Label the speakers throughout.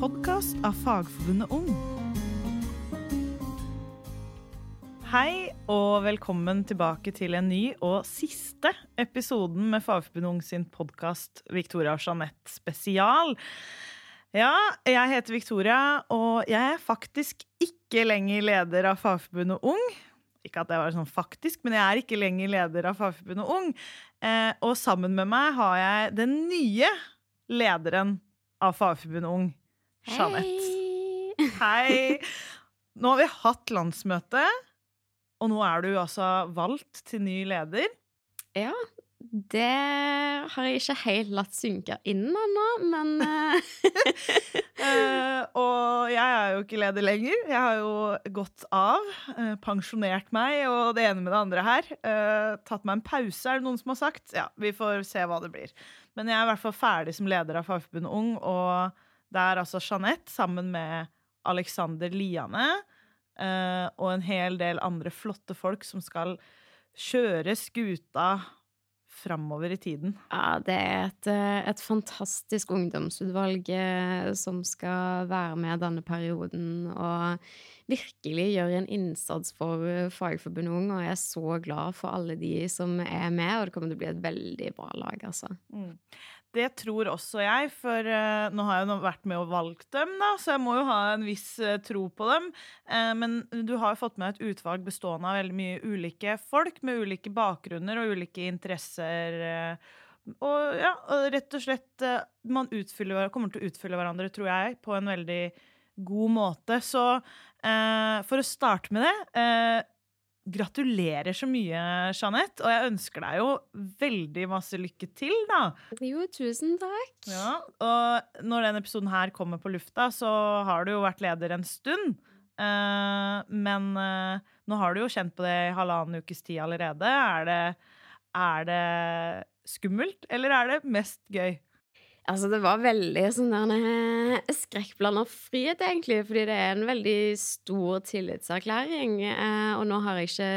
Speaker 1: podkast av Fagforbundet Ung. Hei og velkommen tilbake til en ny og siste episoden med Fagforbundet Ung sin podkast Victoria og Jeanette spesial. Ja, jeg heter Victoria, og jeg er faktisk ikke lenger leder av Fagforbundet Ung. Ikke at jeg var sånn faktisk, men jeg er ikke lenger leder av Fagforbundet Ung. Eh, og sammen med meg har jeg den nye lederen av Fagforbundet Ung, Jeanette. Hei! Nå har vi hatt landsmøte, og nå er du altså valgt til ny leder.
Speaker 2: Ja, det har jeg ikke helt latt synke inn ennå, men
Speaker 1: uh, Og jeg er jo ikke leder lenger. Jeg har jo gått av. Uh, pensjonert meg og det ene med det andre her. Uh, tatt meg en pause, er det noen som har sagt. Ja, vi får se hva det blir. Men jeg er i hvert fall ferdig som leder av Fagforbundet Ung, og det er altså Jeanette sammen med Alexander Liane og en hel del andre flotte folk som skal kjøre skuta framover i tiden?
Speaker 2: Ja, det er et, et, fantastisk ungdomsutvalg som skal være med denne perioden og virkelig gjøre en innsats for Fagforbundet Ung. Og jeg er så glad for alle de som er med, og det kommer til å bli et veldig bra lag, altså. Mm.
Speaker 1: Det tror også jeg, for uh, nå har jeg jo vært med og valgt dem, da, så jeg må jo ha en viss uh, tro på dem. Uh, men du har jo fått med et utvalg bestående av veldig mye ulike folk med ulike bakgrunner og ulike interesser. og ja, rett og slett Man kommer til å utfylle hverandre, tror jeg, på en veldig god måte. Så for å starte med det Gratulerer så mye, Jeanette. Og jeg ønsker deg jo veldig masse lykke til, da.
Speaker 2: Jo, tusen takk.
Speaker 1: Ja, og når denne episoden her kommer på lufta, så har du jo vært leder en stund. Uh, men uh, nå har du jo kjent på det i halvannen ukes tid allerede. Er det, er det skummelt, eller er det mest gøy?
Speaker 2: Altså, det var veldig sånn eh, skrekkblanda frihet, egentlig, fordi det er en veldig stor tillitserklæring. Eh, og nå har jeg ikke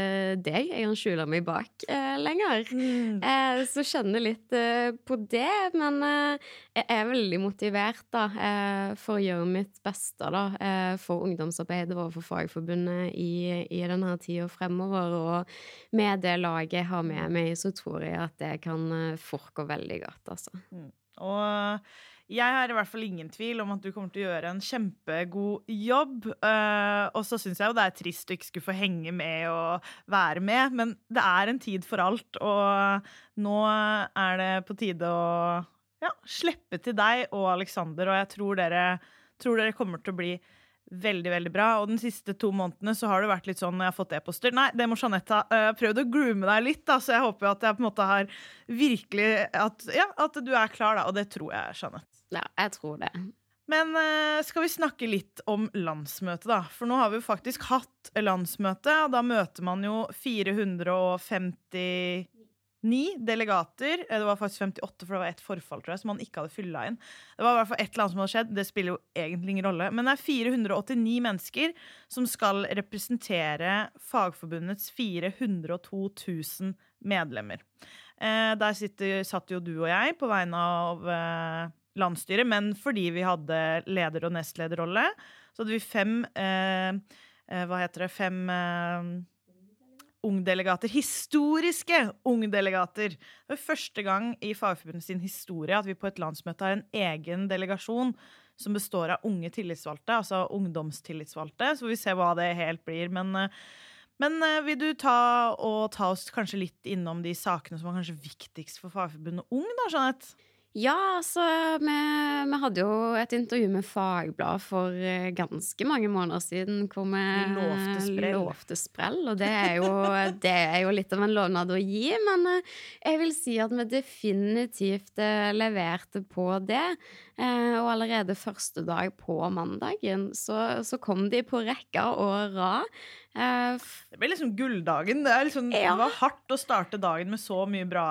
Speaker 2: deg jeg kan skjule meg bak eh, lenger. Mm. Eh, så kjenner litt eh, på det. Men eh, jeg er veldig motivert da, for å gjøre mitt beste da, for ungdomsarbeidet vårt for Fagforbundet i, i denne tida fremover. Og med det laget jeg har med meg, så tror jeg at det kan fort gå veldig godt, altså. Mm.
Speaker 1: Og jeg har i hvert fall ingen tvil om at du kommer til å gjøre en kjempegod jobb. Uh, og så syns jeg jo det er trist du ikke skulle få henge med og være med, men det er en tid for alt, og nå er det på tide å ja, slippe til deg og Aleksander, og jeg tror dere, tror dere kommer til å bli veldig veldig bra. Og den siste to månedene så har det vært litt sånn når jeg har fått e-poster Nei, det må Jeanette ha. har prøvd å groome deg litt, da, så jeg håper at jeg på en måte har virkelig at, Ja, at du er klar, da. Og det tror jeg, Jeanette.
Speaker 2: Ja, jeg tror det.
Speaker 1: Men uh, skal vi snakke litt om landsmøtet, da? For nå har vi jo faktisk hatt landsmøte, og da møter man jo 450 Ni delegater. Eh, det var faktisk 58, for det var ett forfall tror jeg, som han ikke hadde fylla inn. Det var i hvert fall et eller annet som hadde skjedd. Det spiller jo egentlig ingen rolle. Men det er 489 mennesker som skal representere Fagforbundets 402 000 medlemmer. Eh, der sitter, satt jo du og jeg på vegne av eh, landsstyret, men fordi vi hadde leder- og nestlederrolle, så hadde vi fem eh, eh Hva heter det? Fem eh, ungdelegater. Historiske ungdelegater. Det er første gang i Fagforbundet sin historie at vi på et landsmøte har en egen delegasjon som består av unge tillitsvalgte, altså ungdomstillitsvalgte. Så vi ser hva det helt blir. Men, eh, men eh, vil du ta, ta oss kanskje litt innom de sakene som var kanskje viktigst for Fagforbundet Ung, da, Jeanette?
Speaker 2: Ja, altså vi, vi, hadde jo et intervju med Fagbladet for eh, ganske mange måneder siden hvor vi
Speaker 1: lovte sprell.
Speaker 2: Lovte sprell og det er, jo, det er, jo, litt av en lovnad å gi, men eh, jeg vil si at vi definitivt eh, leverte på det. Og allerede første dag på mandagen så, så kom de på rekke og rad.
Speaker 1: Det ble liksom gulldagen. Det, liksom, ja. det, var hardt å starte dagen med så mye bra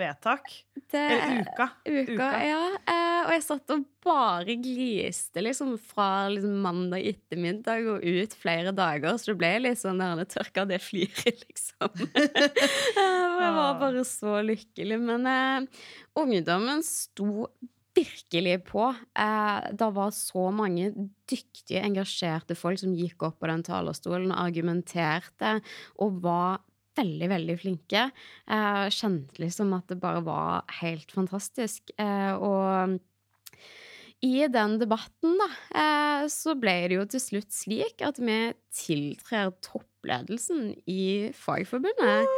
Speaker 1: vedtak. Det, Eller uka.
Speaker 2: Uka, uka. ja. Eh, og jeg satt og bare gliste liksom fra liksom, mandag ettermiddag og ut flere dager, så det ble litt sånn der tørka det fliret, liksom. og jeg var bare så lykkelig. Men eh, ungdommen sto virkelig på. Eh, det var så mange dyktige, engasjerte folk som gikk opp på den talerstolen og argumenterte og var veldig, veldig flinke. Eh, kjente liksom at det bare var helt fantastisk. Eh, og i den debatten, da, eh, så ble det jo til slutt slik at vi tiltrer toppledelsen i Fagforbundet.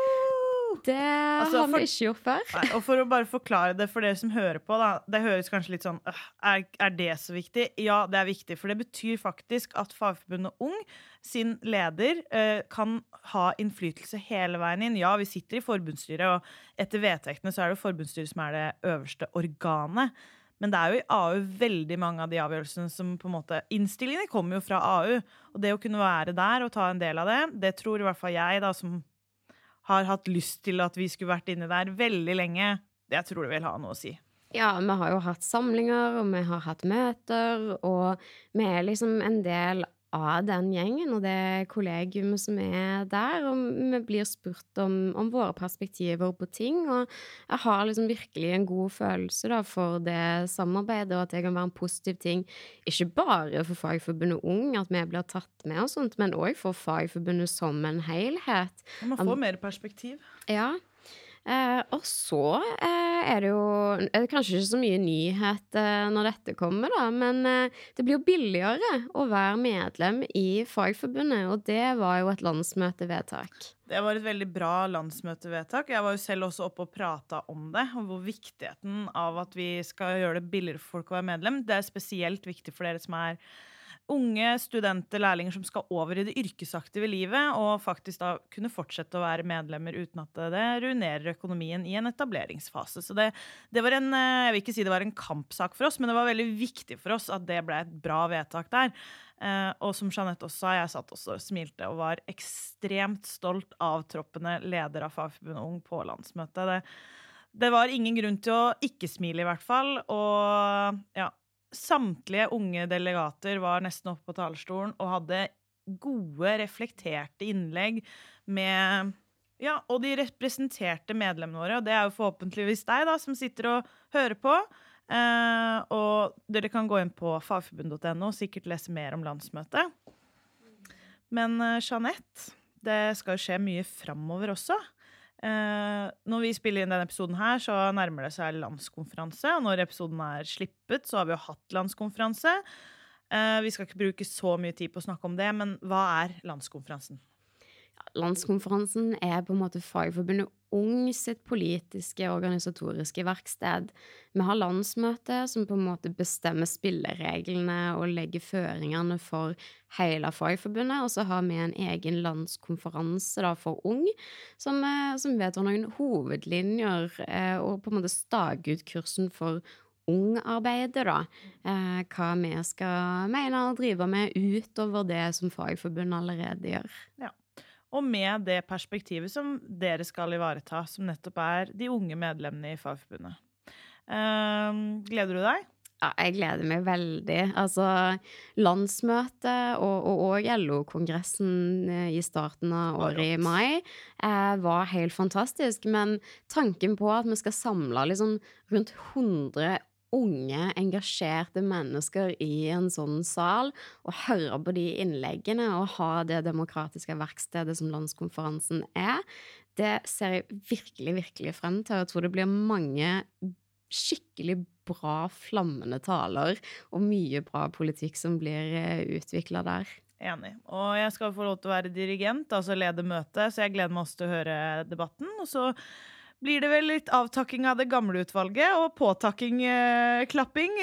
Speaker 2: Det
Speaker 1: Altså,
Speaker 2: har
Speaker 1: for-
Speaker 2: vi ikke gjort før.
Speaker 1: Nei, og for å bare forklare det for dere som hører på, da. Det høres kanskje litt sånn «Øh, er, er det så viktig? Ja, det er viktig. For det betyr faktisk at Fagforbundet Ung sin leder øh, kan ha innflytelse hele veien inn. Ja, vi sitter i forbundsstyret, og etter vedtektene så er det forbundsstyret som er det øverste organet. Men det er jo i AU veldig mange av de avgjørelsene som på en måte Innstillingene kommer jo fra AU. Og det å kunne være der og ta en del av det, det tror i hvert fall jeg, da, som har hatt lyst til at vi skulle vært inne der veldig lenge, det tror jeg vil ha noe å si.
Speaker 2: Ja, vi har jo hatt samlinger, og vi har hatt møter, og vi er liksom en del av den gjengen og det kollegiumet som er der, og vi blir spurt om, om våre perspektiver på ting, og jeg har liksom virkelig en god følelse da for det samarbeidet, og at det kan være en positiv ting, ikke bare for Fagforbundet Ung, at vi blir tatt med og sånt, men også for Fagforbundet som en helhet.
Speaker 1: Man får mer perspektiv.
Speaker 2: Ja. Eh, og så eh, er det jo er det kanskje ikke så mye nyhet eh, når dette kommer, da, men eh, det blir jo billigere å være medlem i Fagforbundet, og det var jo et landsmøtevedtak.
Speaker 1: Det var et veldig bra landsmøtevedtak. Jeg var jo selv også oppe og prata om det, om hvor viktigheten av at vi skal gjøre det billigere for folk å være medlem. Det er spesielt viktig for dere som er unge studenter, lærlinger som skal over i det yrkesaktive livet, og faktisk da kunne fortsette å være medlemmer uten at det ruinerer økonomien i en etableringsfase. Så det, det var en eh, Jeg vil ikke si det var en kampsak for oss, men det var veldig viktig for oss at det ble et bra vedtak der. Eh, og som Jeanette også sa, jeg satt også og smilte og var ekstremt stolt av troppene leder av Fagforbundet Ung på landsmøtet. Det, det var ingen grunn til å ikke smile, i hvert fall. Og ja, samtlige unge delegater var nesten oppe på talerstolen og hadde gode, reflekterte innlegg med Ja, og de representerte medlemmene våre, og det er jo forhåpentligvis deg, da, som sitter og hører på. Eh, og dere kan gå inn på fagforbund.no og sikkert lese mer om landsmøtet. Men eh, Jeanette, det skal jo skje mye framover også. Eh, når vi spiller inn denne episoden her, så nærmer det seg landskonferanse. Og når episoden er slippet, så har vi jo hatt landskonferanse. Eh, vi skal ikke bruke så mye tid på å snakke om det, men hva er landskonferansen?
Speaker 2: Landskonferansen er på en måte Fagforbundet Ung sitt politiske, organisatoriske verksted. Vi har landsmøte som på en måte bestemmer spillereglene og legger føringene for hele Fagforbundet, og så har vi en egen landskonferanse da for Ung, som, eh, som vedtar noen hovedlinjer eh, og på en måte staker ut kursen for Ung-arbeidet, da. Eh, hva vi skal mene og drive med utover det som Fagforbundet allerede gjør.
Speaker 1: Og med det perspektivet som dere skal ivareta, som nettopp er de unge medlemmene i Fagforbundet. Eh, gleder du deg?
Speaker 2: Ja, jeg gleder meg veldig. Altså, landsmøtet og, og, og LO-kongressen eh, i starten av året i mai eh, var helt fantastisk. Men tanken på at vi skal samle liksom rundt 100 unge, engasjerte mennesker i en sånn sal, og høre på de innleggene og ha det demokratiske verkstedet som landskonferansen er, det ser jeg virkelig, virkelig frem til. Jeg tror det blir mange skikkelig bra, flammende taler og mye bra politikk som blir utvikla der.
Speaker 1: Enig. Og jeg skal få lov til å være dirigent, altså lede møtet, så jeg gleder meg også til å høre debatten. Og så blir det vel litt avtakking av det gamle utvalget og påtakking, eh,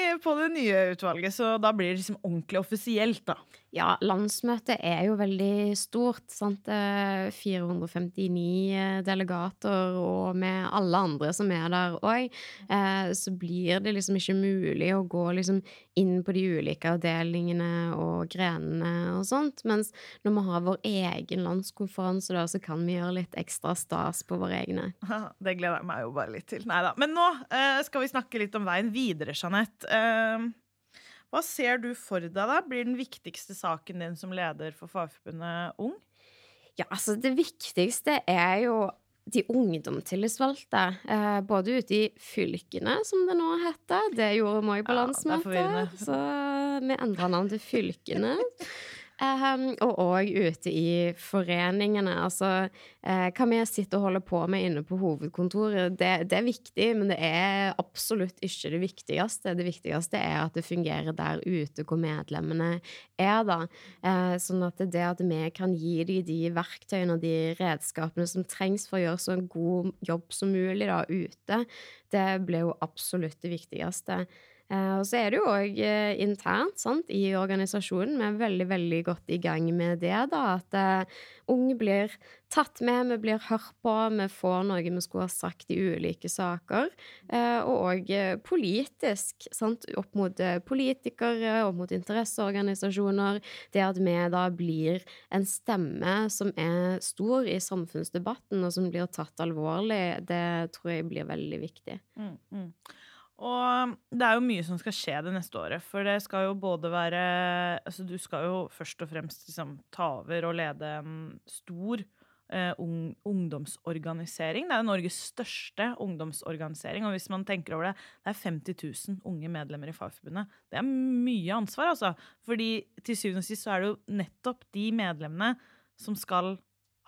Speaker 1: eh, på det nye utvalget. Så da blir det liksom ordentlig offisielt, da.
Speaker 2: Ja, landsmøtet er jo veldig stort. sant? Eh, 459 eh, delegater, og med alle andre som er der òg, eh, så blir det liksom ikke mulig å gå liksom inn på de ulike avdelingene og grenene og sånt. Mens når vi har vår egen landskonferanse, da, så kan vi gjøre litt ekstra stas på våre egne.
Speaker 1: Det gleder jeg meg jo bare litt til. Neida. Men nå eh, skal vi snakke litt om veien videre, Jeanette. Hva ser du for deg da? Blir den viktigste saken din som leder for Fagforbundet Ung?
Speaker 2: Ja, altså det viktigste er jo de ungdomstillitsvalgte, eh, både ute i fylkene, som det nå heter. Det gjorde vi på
Speaker 1: det er
Speaker 2: landsmøtet,
Speaker 1: ja,
Speaker 2: så vi endra navn til fylkene. Ehm, og òg ute i foreningene. Altså, uh, hva vi sitter og holder på med inne på hovedkontoret, det, det er viktig, men det er absolutt ikke det viktigste. Det viktigste er at det fungerer der ute hvor medlemmene er, da. Uh, sånn at det at vi kan gi dem de verktøyene og de redskapene som trengs for å gjøre så en god jobb som mulig da ute, det blir jo absolutt det viktigste. Eh, og så er det jo òg eh, internt sant, i organisasjonen. Vi er veldig veldig godt i gang med det. da, At eh, unge blir tatt med, vi blir hørt på, vi får noe vi skulle ha sagt i ulike saker. Eh, og òg politisk, sant, opp mot politikere, opp mot interesseorganisasjoner. Det at vi da blir en stemme som er stor i samfunnsdebatten, og som blir tatt alvorlig, det tror jeg blir veldig viktig.
Speaker 1: Mm, mm. Og det er jo mye som skal skje det neste året. For det skal jo både være Altså, du skal jo først og fremst liksom ta over og lede en stor eh, ung, ungdomsorganisering. Det er jo Norges største ungdomsorganisering. Og hvis man tenker over det, det er 50 000 unge medlemmer i Fagforbundet. Det er mye ansvar, altså. Fordi til syvende og sist så er det jo nettopp de medlemmene som skal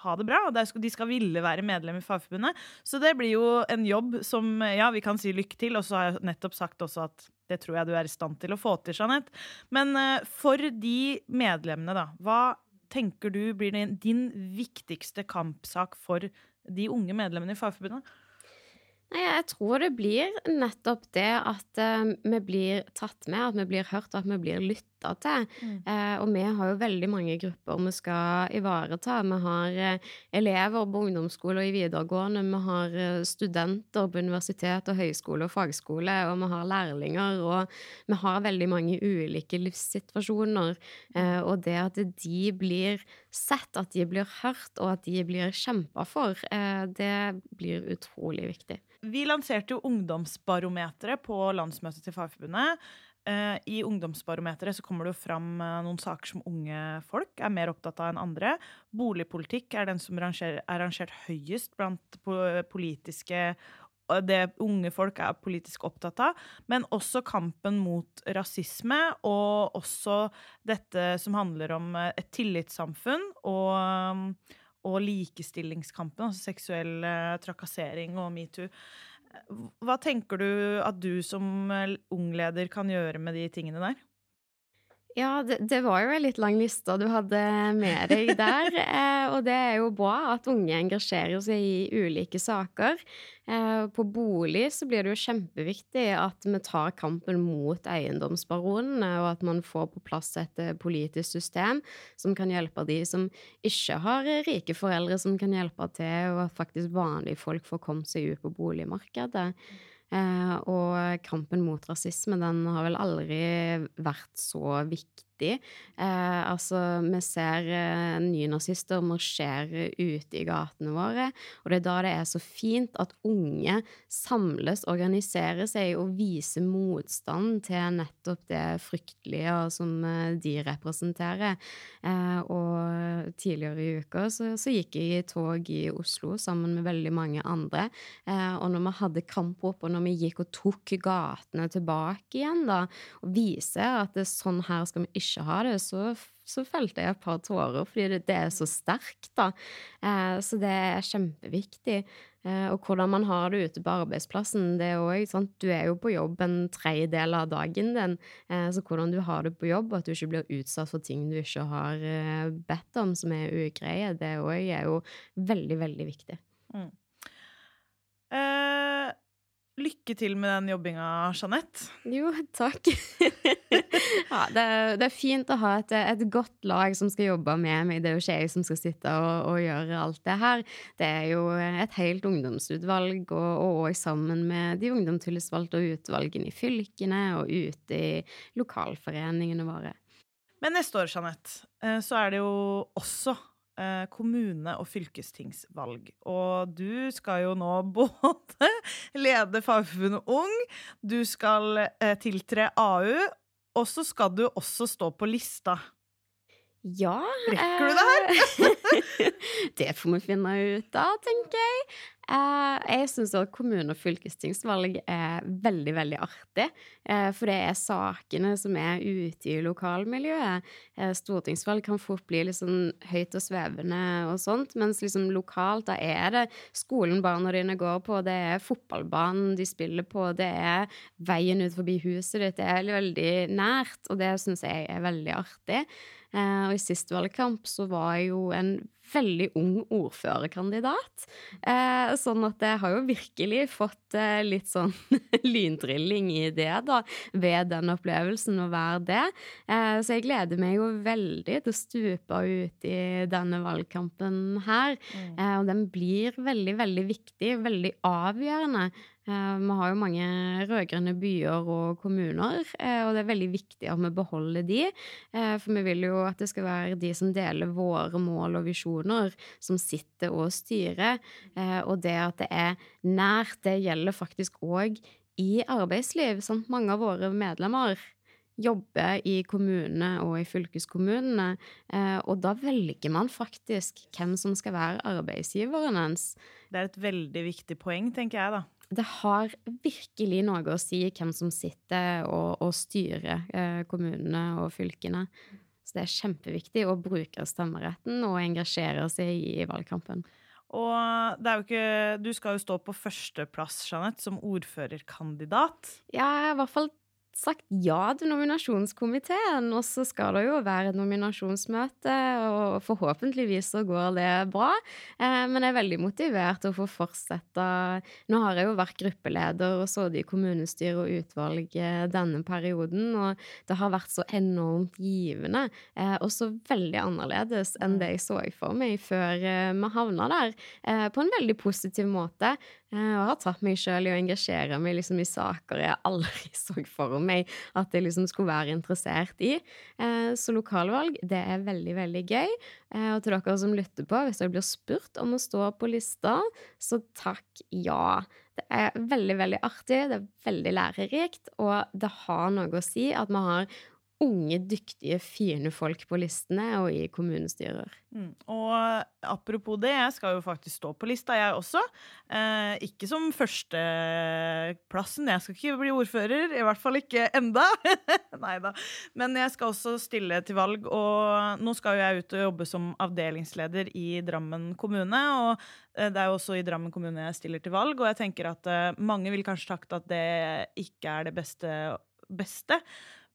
Speaker 1: ha det bra, og de skal ville være medlem i Fagforbundet. Så det blir jo en jobb som Ja, vi kan si lykke til, og så har jeg nettopp sagt også at det tror jeg du er i stand til å få til, Jeanette. Men eh, for de medlemmene, da, hva tenker du blir din, viktigste kampsak for de unge medlemmene i Fagforbundet?
Speaker 2: Jeg tror det blir nettopp det at eh, vi blir tatt med, at vi blir hørt, og at vi blir lytta til.
Speaker 1: Mm.
Speaker 2: Eh, og vi har jo veldig mange grupper vi skal ivareta. Vi har eh, elever på ungdomsskole og i videregående, vi har eh, studenter på universitet og høyskole og fagskole, og vi har lærlinger, og vi har veldig mange ulike livssituasjoner. Eh, og det at de blir sett, at de blir hørt, og at de blir kjempa for, eh, det blir utrolig viktig.
Speaker 1: Vi lanserte jo Ungdomsbarometeret på landsmøtet til Fagforbundet. Eh, I Ungdomsbarometeret så kommer det jo fram eh, noen saker som unge folk er mer opptatt av enn andre. Boligpolitikk er den som er rangert høyest blant po politiske det unge folk er politisk opptatt av, men også kampen mot rasisme, og også dette som handler om eh, et tillitssamfunn og, og likestillingskampen, altså seksuell trakassering og metoo. Hva tenker du at du som ung ungleder kan gjøre med de tingene der?
Speaker 2: Ja, det, det var jo en litt lang liste du hadde med deg der. Eh, og det er jo bra at unge engasjerer seg i ulike saker. Eh, på bolig så blir det jo kjempeviktig at vi tar kampen mot eiendomsbaronene, og at man får på plass et eh, politisk system som kan hjelpe de som ikke har eh, rike foreldre, som kan hjelpe til, og at faktisk vanlige folk får kommet seg ut på boligmarkedet. Eh, og kampen mot rasisme, den har vel aldri vært så viktig. Eh, altså, vi ser eh, nynazister marsjere ute i gatene våre, og det er da det er så fint at unge samles, organiserer seg og viser motstand til nettopp det fryktelige som eh, de representerer. Eh, og tidligere i uka så, så gikk jeg i tog i Oslo sammen med veldig mange andre. Eh, og når vi hadde kamprop, og når vi gikk og tok gatene tilbake igjen, da, og viser at det er sånn her skal vi ikke ha det, så, så felte jeg et par tårer, fordi det, det er så sterkt, da. Eh, så det er kjempeviktig. Eh, og hvordan man har det ute på arbeidsplassen, det er òg du er jo på jobb en tredjedel av dagen din, eh, så hvordan du har det på jobb, at du ikke blir utsatt for ting du ikke har eh, bedt om, som er ugreie, det òg er jo veldig, veldig viktig.
Speaker 1: Eh, lykke til med den jobbinga, Jeanette.
Speaker 2: Jo, takk. ja, det, er, det er fint å ha et, et godt lag som skal jobbe med meg. Det er jo ikke jeg som skal sitte og, og gjøre alt det her. Det er jo et helt ungdomsutvalg, og, òg sammen med de ungdomstillitsvalgte og utvalgene i fylkene og ute i lokalforeningene våre.
Speaker 1: Men neste år, Jeanette, eh, så er det jo også kommune- og fylkestingsvalg. Og du skal jo nå både lede Fagforbundet Ung, du skal eh, tiltre AU, og så skal du også stå på lista.
Speaker 2: Ja
Speaker 1: Rekker du det her?
Speaker 2: det får vi finne ut av, tenker jeg. Eh, jeg syns at kommune- og fylkestingsvalg er veldig, veldig artig. Eh, for det er sakene som er ute i lokalmiljøet. Eh, stortingsvalg kan fort bli litt sånn høyt og svevende og sånt, mens liksom lokalt, da er det skolen barna dine går på, det er fotballbanen de spiller på, det er veien ut forbi huset ditt. Det er veldig nært, og det syns jeg er veldig artig. Eh, og i sist valgkamp så var jeg jo en veldig ung ordførerkandidat. Eh, sånn at jeg har jo virkelig fått eh, litt sånn lyndrilling i det, da, ved den opplevelsen å være det. Eh, så jeg gleder meg jo veldig til å stupe ut i denne valgkampen her. Mm. Eh, og den blir veldig, veldig viktig, veldig avgjørende vi har jo mange rød-grønne byer og kommuner, eh, og det er veldig viktig at vi beholder de. Eh, for vi vil jo at det skal være de som deler våre mål og visjoner, som sitter og styrer. Og det at det er nært, det gjelder faktisk òg i arbeidsliv. Sant? Mange av våre medlemmer jobber i kommunene og i fylkeskommunene, og da velger man faktisk hvem som skal være arbeidsgiveren ens.
Speaker 1: Det er et veldig viktig poeng, tenker jeg, da
Speaker 2: det har virkelig noe å si hvem som sitter og, og styrer eh, kommunene og fylkene. Så det er kjempeviktig å bruke stemmeretten og engasjere seg i valgkampen.
Speaker 1: Og det er jo ikke Du skal jo stå på førsteplass, Jeanette, som ordførerkandidat.
Speaker 2: Ja, i hvert fall sagt ja til nominasjonskomiteen, og så skal det jo være et nominasjonsmøte, og forhåpentligvis så går det bra. Eh, men jeg er veldig motivert til å få fortsette. Nå har jeg jo vært gruppeleder og sittet i kommunestyre og utvalg denne perioden, og det har vært så enormt givende, eh, og så veldig annerledes enn det jeg så for meg før eh, vi havna der, eh, på en veldig positiv måte. Eh, og har tatt meg sjøl i å engasjere meg liksom i saker jeg aldri så for meg at jeg liksom skulle være interessert i. Eh, så lokalvalg, det er veldig, veldig gøy. Eh, og til dere som lytter på, hvis dere blir spurt om å stå på lista, så takk ja. Det er veldig, veldig artig, det er veldig lærerikt, og det har noe å si at vi har unge, dyktige, fine folk på listene og i kommunestyrer.
Speaker 1: Mm. Og apropos det, jeg skal jo faktisk stå på lista, jeg også. Eh, ikke som førsteplassen, jeg skal ikke bli ordfører. I hvert fall ikke enda. Nei da. Men jeg skal også stille til valg, og nå skal jo jeg ut og jobbe som avdelingsleder i Drammen kommune. Og eh, det er jo også i Drammen kommune jeg stiller til valg, og jeg tenker at eh, mange vil kanskje takke at det ikke er det beste. beste.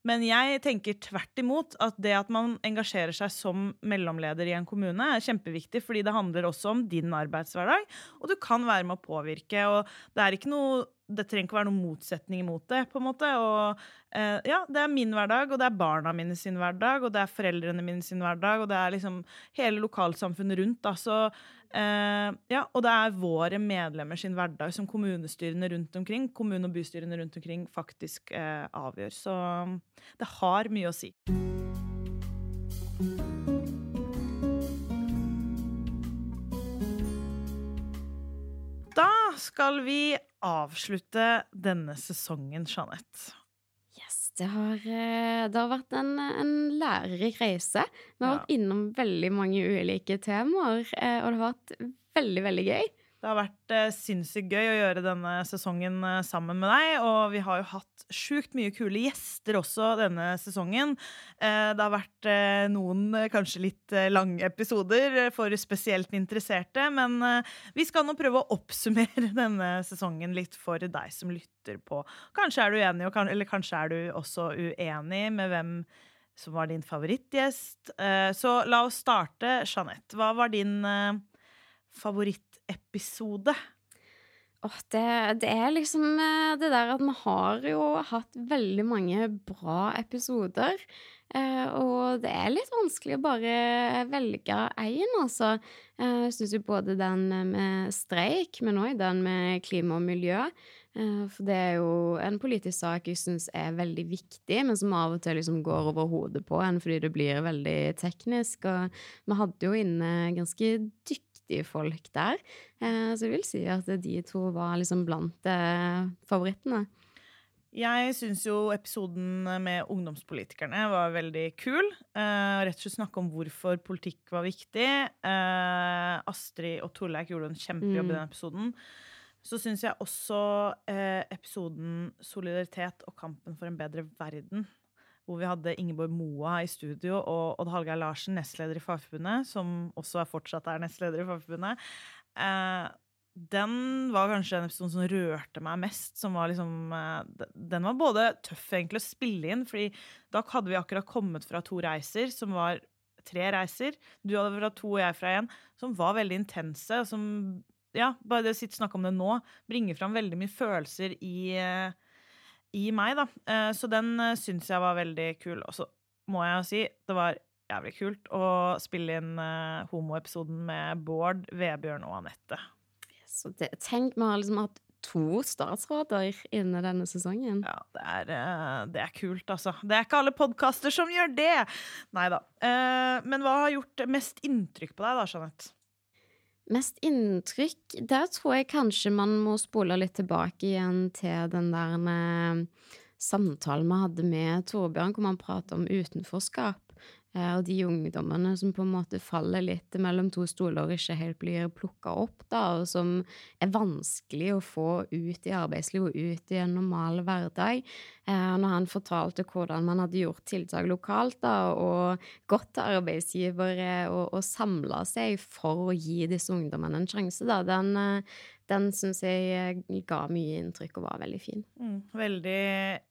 Speaker 1: Men jeg tenker tvert imot at det at man engasjerer seg som mellomleder i en kommune, er kjempeviktig, fordi det handler også om din arbeidshverdag, og du kan være med å påvirke. og Det noe det trenger ikke være noen motsetning imot det. på en måte, og eh, ja, Det er min hverdag, og det er barna mine sin hverdag, og det er foreldrene mine sin hverdag, og det er liksom hele lokalsamfunnet rundt. da, så eh, ja, Og det er våre medlemmer sin hverdag som kommunestyrene rundt omkring, kommune- og bystyrene rundt omkring faktisk eh, avgjør. Så det har mye å si. Da skal vi avslutte denne sesongen, Jeanette?
Speaker 2: Det har, eh, det har vært en, en lærerik reise. Vi har ja. vært innom veldig mange ulike temaer, eh, og det har vært veldig, veldig gøy.
Speaker 1: Det har vært eh, sinnssykt gøy å gjøre denne sesongen eh, sammen med deg. Og vi har jo hatt sjukt mye kule gjester også denne sesongen. Eh, det har vært eh, noen eh, kanskje litt eh, lange episoder for spesielt interesserte. Men vi skal nå prøve å oppsummere denne sesongen litt for deg som lytter på. Kanskje er du enig, eller kanskje er du også uenig med hvem som var din favorittgjest. så la oss starte. Jeanette, hva var din favoritt?
Speaker 2: Åh, det, det, er liksom eh, det der at vi har jo hatt veldig mange bra episoder. Eh, og det er litt vanskelig å bare velge én, altså. Eh, jeg syns jo både den med streik, men òg den med klima og miljø. For det er jo en politisk sak jeg syns er veldig viktig, men som av og til liksom går over hodet på en fordi det blir veldig teknisk. Og vi hadde jo inne ganske dyktige dyktige folk der. Eh, så jeg vil si at de to var liksom blant eh, favorittene.
Speaker 1: Jeg syns jo episoden med ungdomspolitikerne var veldig kul. Uh, rett og slett snakke om hvorfor politikk var viktig. Uh, Astrid og Torleik gjorde en kjempejobb i
Speaker 2: Mm.
Speaker 1: den episoden. Så syns jeg også uh, episoden 'Solidaritet og kampen for en bedre verden', hvor vi hadde Ingeborg Moa i studio og Odd Hallgeir Larsen, nestleder i Fagforbundet, som også er fortsatt er nestleder i Fagforbundet. Eh, den var kanskje den episoden som rørte meg mest. Som var liksom, eh, den var både tøff egentlig å spille inn, fordi da hadde vi akkurat kommet fra to reiser, som var tre reiser. Du hadde fra to og jeg fra én, som var veldig intense. og Som, ja, bare det å snakke om det nå, bringer fram veldig mye følelser i, eh, i meg, da. Eh, Så den uh, syns jeg var veldig kul. Og så må jeg jo si, det var jævlig kult å spille inn eh, homoepisoden med Bård, Vebjørn og Anette.
Speaker 2: Så det, tenk, vi har liksom hatt to statsråder inne denne sesongen.
Speaker 1: Ja, det er, eh, det er kult, altså. Det er ikke alle podkaster som gjør det! Nei da. Eh, Men hva har gjort mest inntrykk på deg, da, Jeanette?
Speaker 2: Mest inntrykk Der tror jeg kanskje man må spole litt tilbake igjen til den der samtalen vi hadde med Torbjørn, hvor man prater om utenforskap. Eh, Og de ungdommene som på en måte faller litt mellom to stoler og ikke helt blir plukka opp, da, og som er vanskelig å få ut i arbeidslivet og ut i en normal hverdag. Eh, Når han fortalte hvordan man hadde gjort tiltak lokalt, da, og gått til arbeidsgivere og, og samla seg for å gi disse ungdommene en sjanse, da, den, eh, den syns jeg ga mye inntrykk og var veldig fin.
Speaker 1: Mm, veldig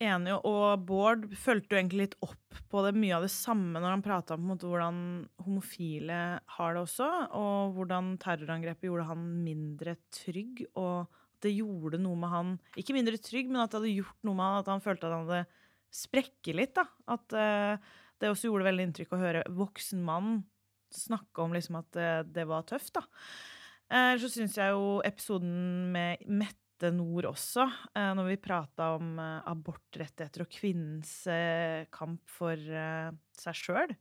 Speaker 1: enig. Og Bård fulgte jo egentlig litt opp på det, mye av det samme når han prata om hvordan homofile har det også, og hvordan terrorangrepet gjorde han mindre trygg. Og det gjorde noe med han Ikke mindre trygg, men at det hadde gjort noe med han, at han følte at han hadde sprekket litt. da. At uh, det også gjorde veldig inntrykk å høre voksen mann snakke om liksom at uh, det var tøft. da. Eh, så syns jeg jo episoden med Mette Nord også, eh, når vi prata om eh, abortrettigheter og kvinnens kamp for seg sjøl.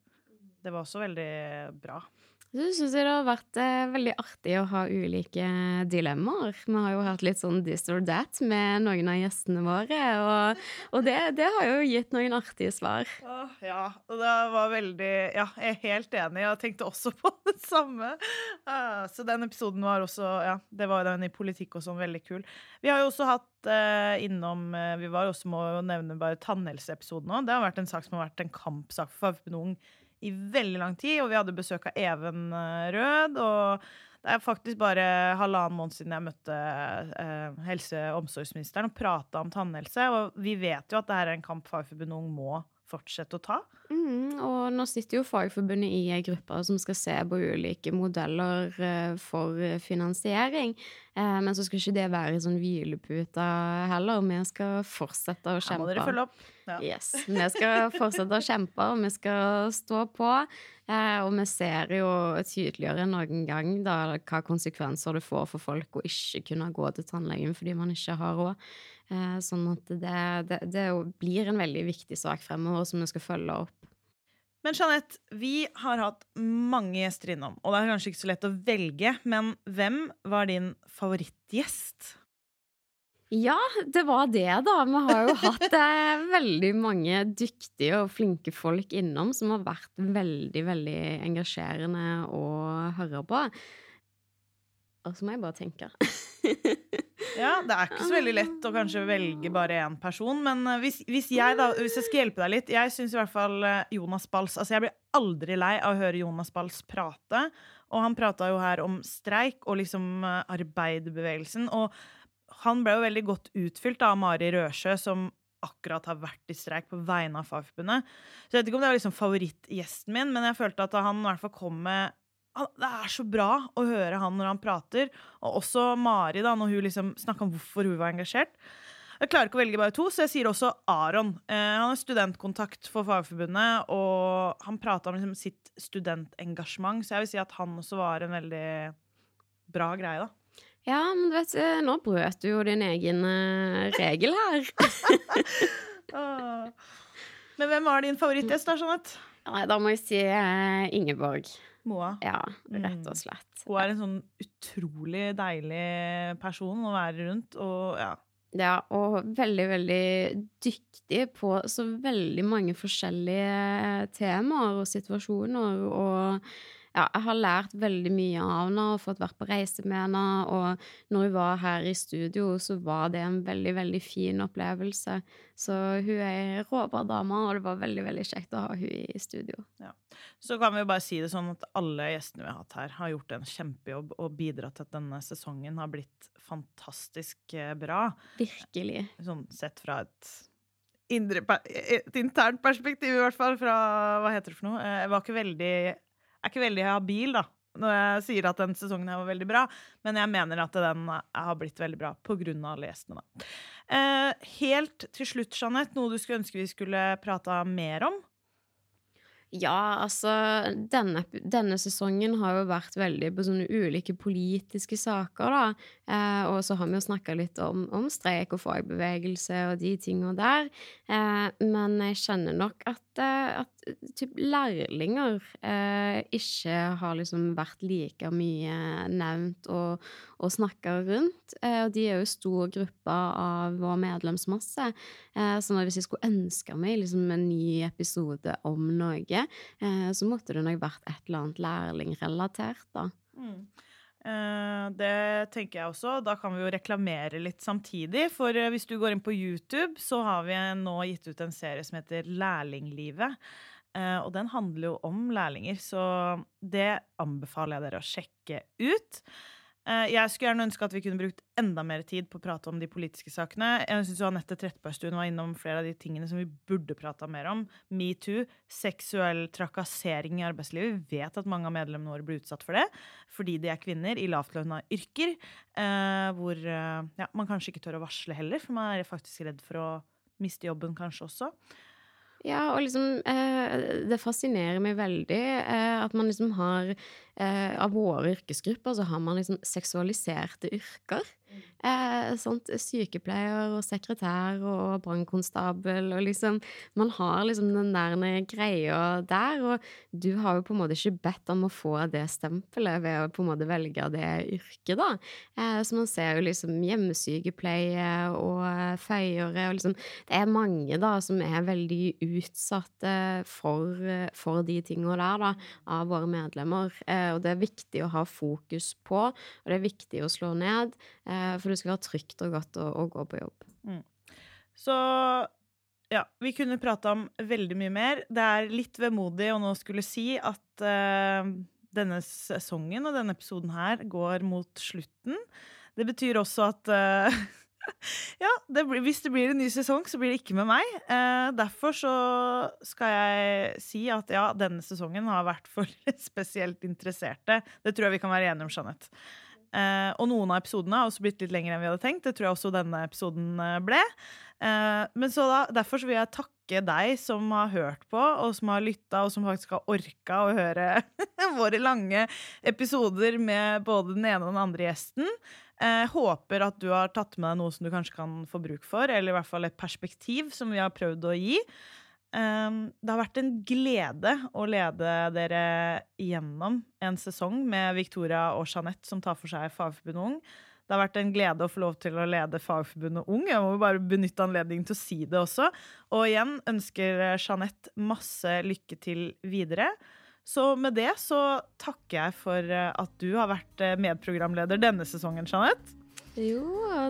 Speaker 1: Det var også veldig bra.
Speaker 2: Så syns jeg det har vært eh, veldig artig å ha ulike dilemmaer. Vi har jo hatt litt sånn this or that med noen av gjestene våre, og, og det, det har jo gitt noen artige svar.
Speaker 1: Åh, ja, og det var veldig Ja, jeg er helt enig. Jeg tenkte også på det samme. Uh, så den episoden var også Ja, det var den i politikk og sånn veldig kul. Vi har jo også hatt eh, innom eh, Vi var jo også må jo nevne bare tannhelseepisoden òg. Det har vært en sak som har vært en kampsak for Fagforbundet Ung i veldig lang tid. Og vi hadde besøk av Even eh, Rød. Og det er faktisk bare halvannen måned siden jeg møtte eh, helse- og omsorgsministeren og prata om tannhelse. Og vi vet jo at det her er en kamp Fagforbundet Ung må fortsette å ta.
Speaker 2: Mm, og nå sitter jo Fagforbundet i ei gruppe som skal se på ulike modeller eh, for finansiering. Eh, men så skal ikke det være sånn hvilepute heller. Vi skal fortsette å kjempe.
Speaker 1: Her må dere følge opp. Ja.
Speaker 2: Yes. Vi skal fortsette å kjempe, og vi skal stå på. Eh, og vi ser jo tydeligere enn noen gang da, hva konsekvenser det får for folk å ikke kunne gå til tannlegen fordi man ikke har råd. Eh, sånn at det, det, det blir en veldig viktig sak fremover som vi skal følge opp.
Speaker 1: Men Jeanette, vi har hatt mange gjester innom, og det er kanskje ikke så lett å velge, men hvem var din favorittgjest?
Speaker 2: Ja, det var det, da. Vi har jo hatt eh, veldig mange dyktige og flinke folk innom som har vært veldig, veldig engasjerende å høre på. Og så må jeg bare tenke.
Speaker 1: Ja, Det er ikke så veldig lett å kanskje velge bare én person, men eh, hvis, hvis jeg da, hvis jeg skal hjelpe deg litt Jeg syns i hvert fall eh, Jonas Bals Altså, jeg blir aldri lei av å høre Jonas Bals prate. Og han prata jo her om streik og liksom eh, arbeiderbevegelsen. Og han ble jo veldig godt utfylt av Mari Røsjø, som akkurat har vært i streik på vegne av Fagforbundet. Så jeg vet ikke om det var liksom favorittgjesten min, men jeg følte at han i hvert fall kom med Det er så bra å høre han når han prater, og også Mari, da, når hun liksom snakka om hvorfor hun var engasjert. Jeg klarer ikke å velge bare to, så jeg sier også Aron. Eh, han er studentkontakt for Fagforbundet, og han prata om liksom sitt studentengasjement, så jeg vil si at han også var en veldig bra greie, da.
Speaker 2: Ja, men du vet, eh, nå brøt du jo din egen eh, regel her.
Speaker 1: Men hvem var din favorittgjest, da, Jeanette?
Speaker 2: Nei, da må jeg si Ingeborg.
Speaker 1: Moa.
Speaker 2: Ja, rett
Speaker 1: Mm.
Speaker 2: og slett.
Speaker 1: Hun er en sånn utrolig deilig person å være rundt, og ja.
Speaker 2: Ja, og veldig, veldig dyktig på så veldig mange forskjellige temaer og situasjoner. Og ja, jeg har lært veldig mye av henne og fått vært på reise med henne. Og når hun var her i studio, så var det en veldig, veldig fin opplevelse. Så hun er råbra dame, og det var veldig, veldig kjekt å ha hun i studio.
Speaker 1: Ja. Så kan vi bare si det sånn at alle gjestene vi har hatt her, har gjort en kjempejobb og bidratt til at denne sesongen har blitt fantastisk eh, bra.
Speaker 2: Virkelig.
Speaker 1: Sånn sett fra et indre, et internt perspektiv, i hvert fall. Fra Hva heter det for noe? Eh, jeg var ikke veldig er ikke veldig habil da, når jeg sier at den sesongen her var veldig bra, men jeg mener at den har blitt veldig bra pga. Da. Eh, helt til slutt, Jeanette, noe du skulle ønske vi skulle prata mer om?
Speaker 2: Ja, altså denne, denne, sesongen har jo vært veldig på sånne ulike politiske saker, da. Eh, og så har vi jo snakka litt om, om, streik og fagbevegelse og de tinga der. Eh, men jeg kjenner nok at, eh, at typ lærlinger eh, ikke har liksom vært like mye nevnt og, og snakka rundt. Eh, og de er jo stor gruppe av vår medlemsmasse. Eh, så hvis jeg skulle ønske meg liksom en ny episode om noe, eh, så måtte det nok vært et eller annet lærlingrelatert, da. Mm.
Speaker 1: Uh, det tenker jeg også. Da kan vi jo reklamere litt samtidig. For uh, hvis du går inn på YouTube, så har vi nå gitt ut en serie som heter Lærlinglivet. Uh, og den handler jo om lærlinger, så det anbefaler jeg dere å sjekke ut. Eh, jeg skulle gjerne ønske at vi kunne brukt enda mer tid på å prate om de politiske sakene. Jeg synes Anette Trettebergstuen var innom flere av de tingene som vi burde prata mer om. Metoo, seksuell trakassering i arbeidslivet. Vi vet at mange av medlemmene våre blir utsatt for det fordi de er kvinner i lavtlønna yrker. Eh, hvor eh, ja, man kanskje ikke tør å varsle heller, for man er faktisk redd for å miste jobben kanskje også.
Speaker 2: Ja, og liksom eh, Det fascinerer meg veldig eh, at man liksom har eh, Av våre yrkesgrupper så har man liksom seksualiserte yrker. Eh, sånt, sykepleier og sekretær og brannkonstabel og liksom Man har liksom den der greia der, og du har jo på en måte ikke bedt om å få det stempelet ved å på en måte velge det yrket, da. Eh, så man ser jo liksom hjemmesykepleie og føyere og liksom Det er mange, da, som er veldig utsatte for, for de tinga der, da, av våre medlemmer. Eh, og det er viktig å ha fokus på, og det er viktig å slå ned. Eh, for det skal være trygt og godt å, å gå på jobb. Mm.
Speaker 1: Så ja, vi kunne prata om veldig mye mer. Det er litt vemodig å nå skulle si at uh, denne sesongen og denne episoden her går mot slutten. Det betyr også at uh, Ja, det blir, hvis det blir en ny sesong, så blir det ikke med meg. Uh, derfor så skal jeg si at ja, denne sesongen har vært for spesielt interesserte. Det tror jeg vi kan være enige om, Jeanette. Uh, og noen av episodene har også blitt litt lengre enn vi hadde tenkt. Det tror jeg også denne episoden eh, ble. Eh, men så da, derfor så vil jeg takke deg som har hørt på, og som har lytta, og som faktisk har orka å høre våre lange episoder med både den ene og den andre gjesten. Eh, håper at du har tatt med deg noe som du kanskje kan få bruk for, eller i hvert fall et perspektiv som vi har prøvd å gi. Um, det har vært en glede å lede dere gjennom en sesong med Victoria og Jeanette, som tar for seg Fagforbundet Ung. Det har vært en glede å få lov til å lede Fagforbundet Ung. Jeg må bare benytte anledningen til å si det også. Og igjen ønsker Jeanette masse lykke til videre. Så med det så takker jeg for at du har vært medprogramleder denne sesongen, Jeanette.
Speaker 2: Jo,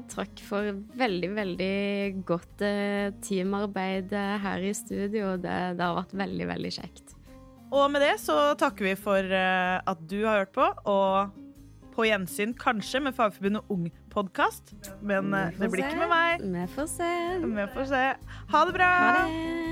Speaker 2: takk for veldig, veldig godt eh, teamarbeid eh, her i studio. Det, det, har vært veldig, veldig kjekt.
Speaker 1: Og med det så takker vi for eh, at du har hørt på, og på gjensyn kanskje med Fagforbundet Ung-podkast. Men det blir ikke med meg.
Speaker 2: Vi får se.
Speaker 1: Vi får se. Ha det bra.
Speaker 2: Ha det.